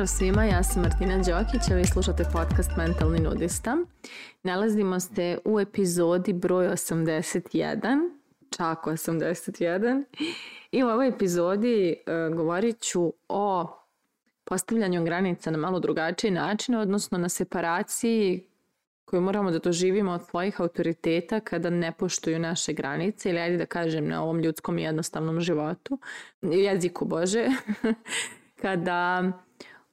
Pozdrav svima, ja sam Martina Đokić, a vi slušate podcast Mentalni nudista. Nalazimo se u epizodi broj 81, čak 81. I u ovoj epizodi uh, govorit ću o postavljanju granica na malo drugačiji način, odnosno na separaciji koju moramo da doživimo od svojih autoriteta kada ne poštuju naše granice ili ajde da kažem na ovom ljudskom i jednostavnom životu, jeziku Bože, kada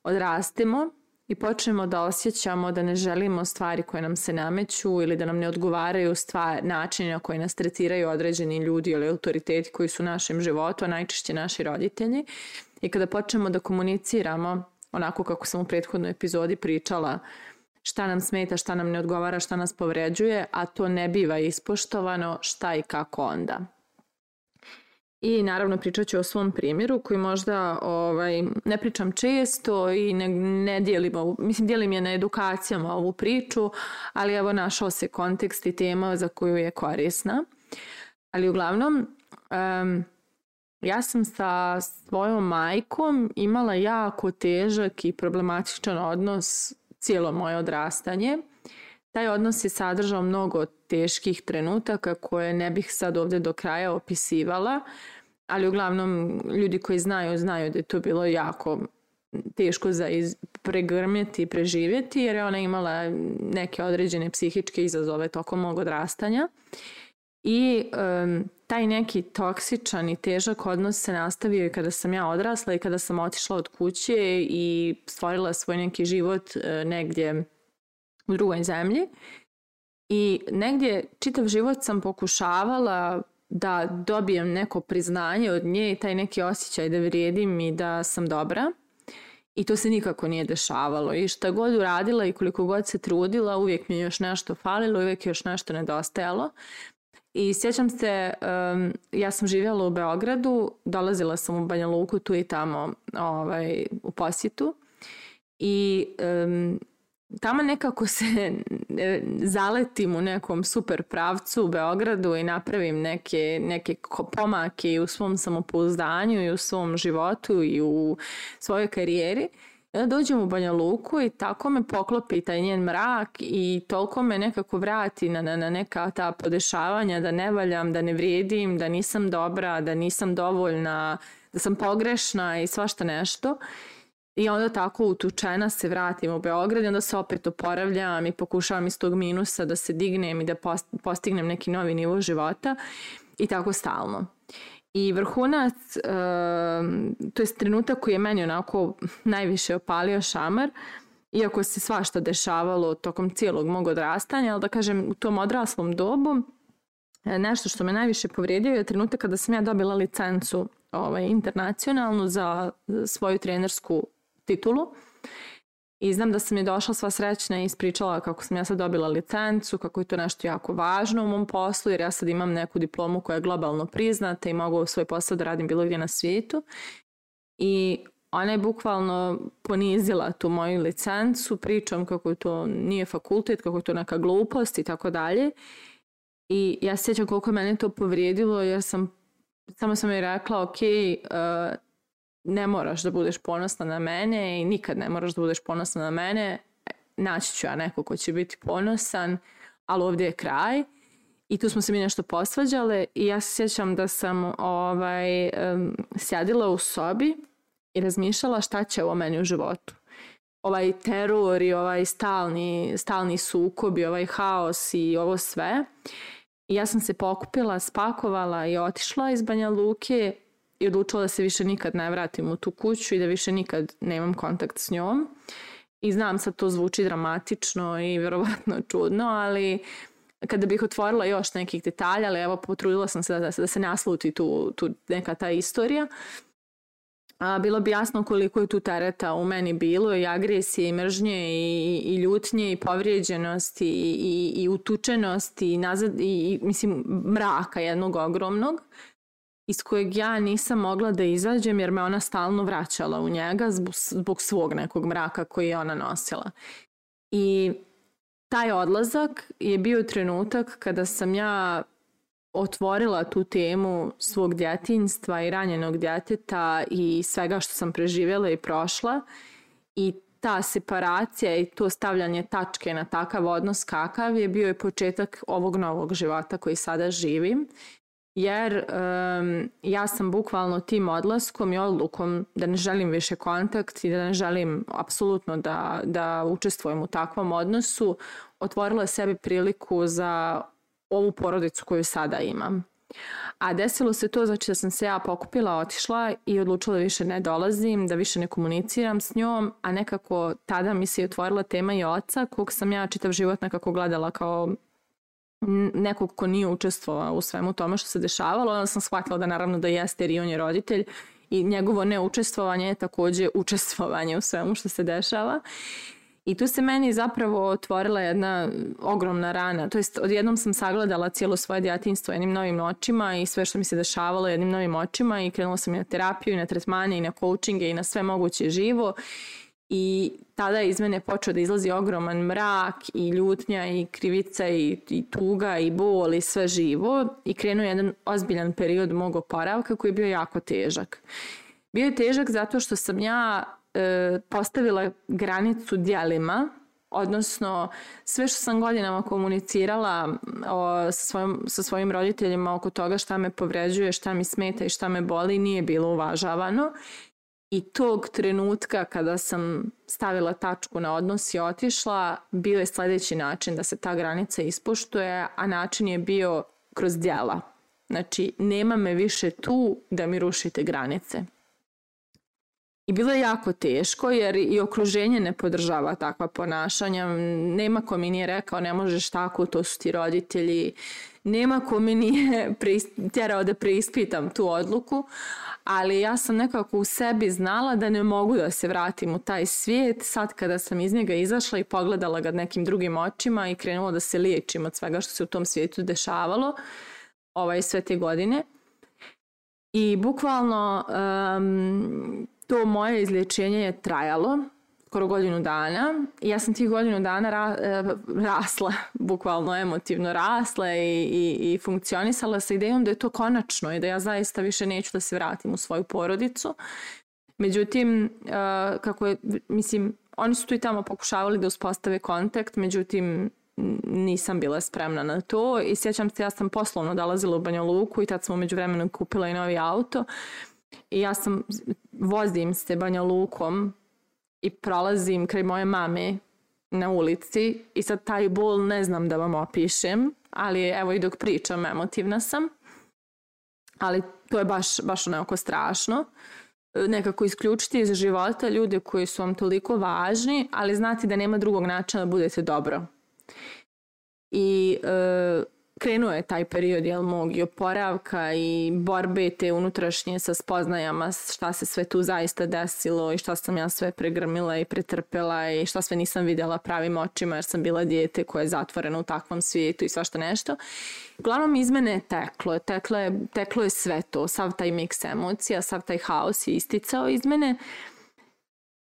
odrastemo i počnemo da osjećamo da ne želimo stvari koje nam se nameću ili da nam ne odgovaraju stvar, načine na koji nas tretiraju određeni ljudi ili autoriteti koji su u našem životu, a najčešće naši roditelji. I kada počnemo da komuniciramo onako kako sam u prethodnoj epizodi pričala, šta nam smeta, šta nam ne odgovara, šta nas povređuje, a to ne biva ispoštovano, šta i kako onda. I naravno pričat ću o svom primjeru koji možda ovaj, ne pričam često i ne, ne dijelim mislim dijelim je na edukacijama ovu priču, ali evo našao se kontekst i tema za koju je korisna. Ali uglavnom, um, ja sam sa svojom majkom imala jako težak i problematičan odnos cijelo moje odrastanje – Taj odnos je sadržao mnogo teških trenutaka koje ne bih sad ovde do kraja opisivala, ali uglavnom ljudi koji znaju, znaju da je to bilo jako teško za iz, pregrmjeti i preživjeti jer je ona imala neke određene psihičke izazove tokom mog odrastanja i um, taj neki toksičan i težak odnos se nastavio i kada sam ja odrasla i kada sam otišla od kuće i stvorila svoj neki život uh, negdje u drugoj zemlji. I negdje čitav život sam pokušavala da dobijem neko priznanje od nje i taj neki osjećaj da vrijedim i da sam dobra. I to se nikako nije dešavalo. I šta god uradila i koliko god se trudila, uvijek mi je još nešto falilo, uvijek je još nešto nedostajalo. I sjećam se, um, ja sam živjela u Beogradu, dolazila sam u Banja Luku tu i tamo ovaj, u posjetu. I um, tamo nekako se e, zaletim u nekom super pravcu u Beogradu i napravim neke, neke pomake i u svom samopouzdanju i u svom životu i u svojoj karijeri. Ja dođem u Banja Luku i tako me poklopi taj njen mrak i toliko me nekako vrati na, na, na neka ta podešavanja da ne valjam, da ne vrijedim, da nisam dobra, da nisam dovoljna, da sam pogrešna i svašta nešto. Uh, I onda tako utučena se vratim u Beograd i onda se opet oporavljam i pokušavam iz tog minusa da se dignem i da postignem neki novi nivo života i tako stalno. I vrhunac, ehm, to je trenutak koji je meni onako najviše opalio šamar, iako se svašta dešavalo tokom cijelog mog odrastanja, ali da kažem u tom odraslom dobu, e, nešto što me najviše povrijedio je trenutak kada sam ja dobila licencu ovaj, internacionalnu za svoju trenersku titulu. I znam da sam je došla sva srećna i ispričala kako sam ja sad dobila licencu, kako je to nešto jako važno u mom poslu, jer ja sad imam neku diplomu koja je globalno priznata i mogu svoj posao da radim bilo gdje na svijetu. I ona je bukvalno ponizila tu moju licencu pričam kako to nije fakultet, kako je to neka glupost i tako dalje. I ja se sjećam koliko je mene to povrijedilo jer sam, samo sam joj rekla ok, uh, ne moraš da budeš ponosna na mene i nikad ne moraš da budeš ponosna na mene, naći ću ja neko ko će biti ponosan, ali ovdje je kraj. I tu smo se mi nešto posvađale i ja se sjećam da sam ovaj, um, sjedila u sobi i razmišljala šta će ovo meni u životu. Ovaj teror i ovaj stalni, stalni sukob i ovaj haos i ovo sve. I ja sam se pokupila, spakovala i otišla iz Banja Luke i odlučila da se više nikad ne vratim u tu kuću i da više nikad nemam kontakt s njom. I znam sad to zvuči dramatično i verovatno čudno, ali kada bih otvorila još nekih detalja, ali evo potrudila sam se da, da se da nasluti tu, tu neka ta istorija, a, bilo bi jasno koliko je tu tereta u meni bilo i agresije i mržnje i, i, ljutnje i povrijeđenosti i, i, i utučenosti i, nazad, i, i mislim mraka jednog ogromnog iz kojeg ja nisam mogla da izađem jer me ona stalno vraćala u njega zbog, svog nekog mraka koji je ona nosila. I taj odlazak je bio trenutak kada sam ja otvorila tu temu svog djetinjstva i ranjenog djeteta i svega što sam preživjela i prošla i ta separacija i to stavljanje tačke na takav odnos kakav je bio je početak ovog novog života koji sada živim jer um, ja sam bukvalno tim odlaskom i odlukom da ne želim više kontakt i da ne želim apsolutno da, da učestvujem u takvom odnosu, otvorila sebi priliku za ovu porodicu koju sada imam. A desilo se to, znači da sam se ja pokupila, otišla i odlučila da više ne dolazim, da više ne komuniciram s njom, a nekako tada mi se otvorila tema i oca, kog sam ja čitav život nekako gledala kao nekog ko nije učestvovao u svemu tome što se dešavalo, onda sam shvatila da naravno da jeste jer i on je roditelj i njegovo neučestvovanje je takođe učestvovanje u svemu što se dešava. I tu se meni zapravo otvorila jedna ogromna rana. To jest, odjednom sam sagledala cijelo svoje djetinjstvo jednim novim očima i sve što mi se dešavalo jednim novim očima i krenula sam i na terapiju i na tretmane i na coachinge i na sve moguće živo i tada je iz mene počeo da izlazi ogroman mrak i ljutnja i krivica i, i tuga i bol i sve živo i krenuo je jedan ozbiljan period mog oporavka koji je bio jako težak. Bio je težak zato što sam ja e, postavila granicu djelima odnosno sve što sam godinama komunicirala o, sa, svojim, sa svojim roditeljima oko toga šta me povređuje, šta mi smeta i šta me boli nije bilo uvažavano i tog trenutka kada sam stavila tačku na odnos i otišla, bio je sledeći način da se ta granica ispoštuje, a način je bio kroz djela. Znači, nema me više tu da mi rušite granice. I bilo je jako teško jer i okruženje ne podržava takva ponašanja. Nema ko mi nije rekao ne možeš tako, to su ti roditelji. Nema ko mi nije tjerao da preispitam tu odluku, ali ja sam nekako u sebi znala da ne mogu da se vratim u taj svijet. Sad kada sam iz njega izašla i pogledala ga nekim drugim očima i krenula da se liječim od svega što se u tom svijetu dešavalo ovaj, sve te godine. I bukvalno um, to moje izlječenje je trajalo skoro godinu dana. Ja sam tih godinu dana ra, e, rasla, bukvalno emotivno rasla i, i, i funkcionisala sa idejom da je to konačno i da ja zaista više neću da se vratim u svoju porodicu. Međutim, e, kako je, mislim, oni su tu i tamo pokušavali da uspostave kontakt, međutim, nisam bila spremna na to i sjećam se, ja sam poslovno dolazila u Banja Luku i tad smo umeđu vremenu kupila i novi auto i ja sam vozim se Banja Lukom i prolazim kraj moje mame na ulici i sad taj bol ne znam da vam opišem, ali evo i dok pričam emotivna sam. Ali to je baš, baš onako strašno. Nekako isključiti iz života ljude koji su vam toliko važni, ali znati da nema drugog načina da budete dobro. I e, krenuo je taj period jel, mog i oporavka i borbe te unutrašnje sa spoznajama šta se sve tu zaista desilo i šta sam ja sve pregrmila i pretrpela i šta sve nisam videla pravim očima jer sam bila dijete koje je zatvoreno u takvom svijetu i svašta nešto. Uglavnom iz mene je teklo, teklo je, teklo je sve to, sav taj miks emocija, sav taj haos je isticao iz mene.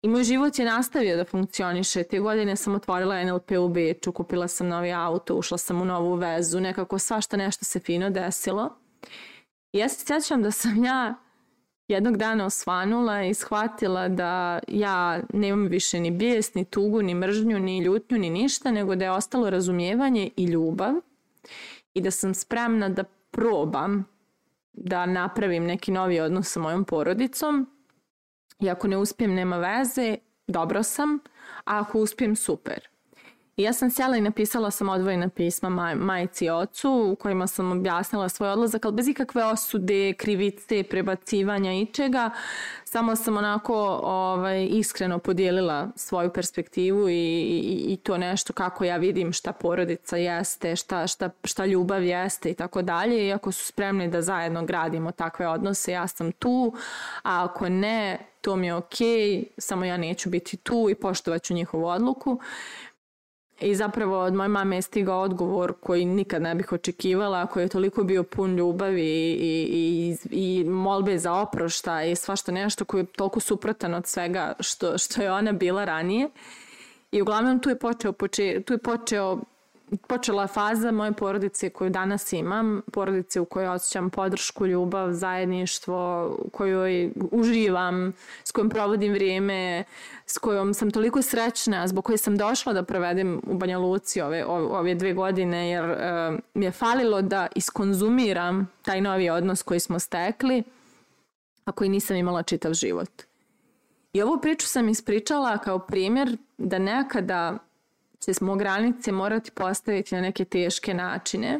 I moj život je nastavio da funkcioniše. Te godine sam otvorila NLP u Beču, kupila sam novi auto, ušla sam u novu vezu, nekako svašta nešto se fino desilo. I ja se sjećam da sam ja jednog dana osvanula i shvatila da ja nemam više ni bijes, ni tugu, ni mržnju, ni ljutnju, ni ništa, nego da je ostalo razumijevanje i ljubav i da sam spremna da probam da napravim neki novi odnos sa mojom porodicom I ako ne uspijem, nema veze, dobro sam, a ako uspijem, super. Ja sam sjela i napisala sam odvojena pisma maj, majci i ocu u kojima sam objasnila svoj odlazak, ali bez ikakve osude, krivice, prebacivanja i čega. Samo sam onako ovaj, iskreno podijelila svoju perspektivu i, i, i to nešto kako ja vidim šta porodica jeste, šta, šta, šta ljubav jeste i tako dalje. Iako su spremni da zajedno gradimo takve odnose, ja sam tu, a ako ne, to mi je okej, okay, samo ja neću biti tu i poštovaću njihovu odluku. I zapravo od moje mame je stigao odgovor koji nikad ne bih očekivala, koji je toliko bio pun ljubavi i, i, i molbe za oprošta i svašta nešto koji je toliko suprotan od svega što, što je ona bila ranije. I uglavnom tu je počeo, poče, tu je počeo počela faza moje porodice koju danas imam, porodice u kojoj osjećam podršku, ljubav, zajedništvo, u kojoj uživam, s kojom provodim vrijeme, s kojom sam toliko srećna, zbog koje sam došla da provedem u Banja Luci ove, ove dve godine, jer e, mi je falilo da iskonzumiram taj novi odnos koji smo stekli, a koji nisam imala čitav život. I ovu priču sam ispričala kao primjer da nekada će smo granice morati postaviti na neke teške načine.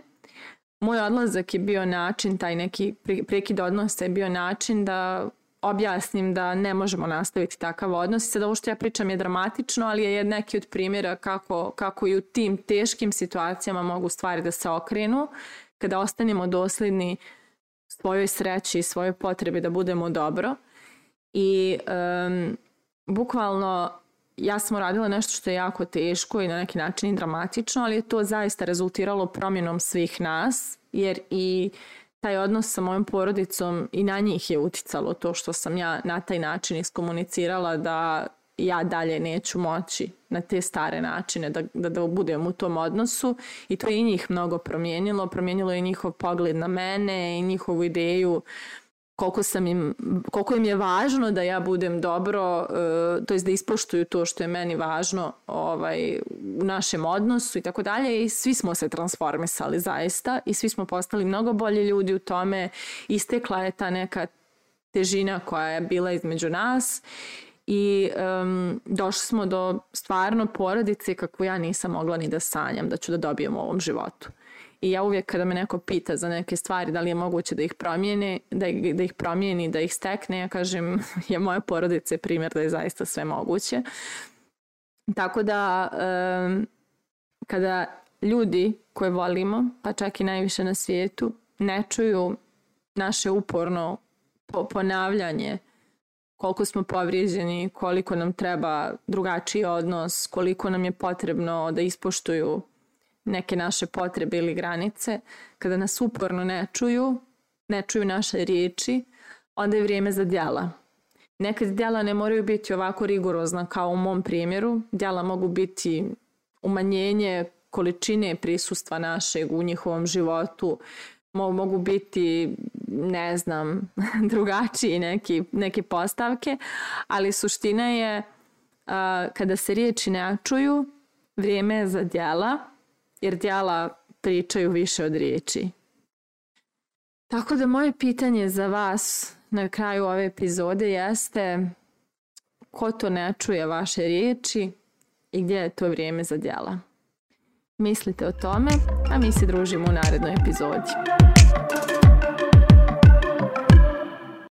Moj odlazak je bio način, taj neki prekid odnosa je bio način da objasnim da ne možemo nastaviti takav odnos. Sad ovo što ja pričam je dramatično, ali je neki od primjera kako, kako i u tim teškim situacijama mogu stvari da se okrenu kada ostanemo dosledni svojoj sreći i svojoj potrebi da budemo dobro. I um, bukvalno ja sam radila nešto što je jako teško i na neki način i dramatično, ali je to zaista rezultiralo promjenom svih nas, jer i taj odnos sa mojom porodicom i na njih je uticalo to što sam ja na taj način iskomunicirala da ja dalje neću moći na te stare načine da, da, da budem u tom odnosu i to je i njih mnogo promijenilo, promijenilo je njihov pogled na mene i njihovu ideju uh, koliko, sam im, koliko im je važno da ja budem dobro, eh, to jest da ispoštuju to što je meni važno ovaj, u našem odnosu i tako dalje i svi smo se transformisali zaista i svi smo postali mnogo bolji ljudi u tome, istekla je ta neka težina koja je bila između nas i um, došli smo do stvarno porodice kakvu ja nisam mogla ni da sanjam da ću da dobijem u ovom životu i ja uvijek kada me neko pita za neke stvari da li je moguće da ih promijeni, da, da ih promijeni, da ih stekne, ja kažem je moja porodica primjer da je zaista sve moguće. Tako da um, kada ljudi koje volimo, pa čak i najviše na svijetu, ne čuju naše uporno ponavljanje koliko smo povrijeđeni, koliko nam treba drugačiji odnos, koliko nam je potrebno da ispoštuju neke naše potrebe ili granice, kada nas uporno ne čuju, ne čuju naše riječi, onda je vrijeme za djela. Nekad djela ne moraju biti ovako rigorozna kao u mom primjeru. Djela mogu biti umanjenje količine prisustva našeg u njihovom životu, mogu biti, ne znam, drugačiji neki, neke postavke, ali suština je a, kada se riječi ne čuju, vrijeme je za djela jer djela pričaju više od riječi. Tako da moje pitanje za vas na kraju ove epizode jeste ko to ne čuje vaše riječi i gdje je to vrijeme za djela. Mislite o tome, a mi se družimo u narednoj epizodi.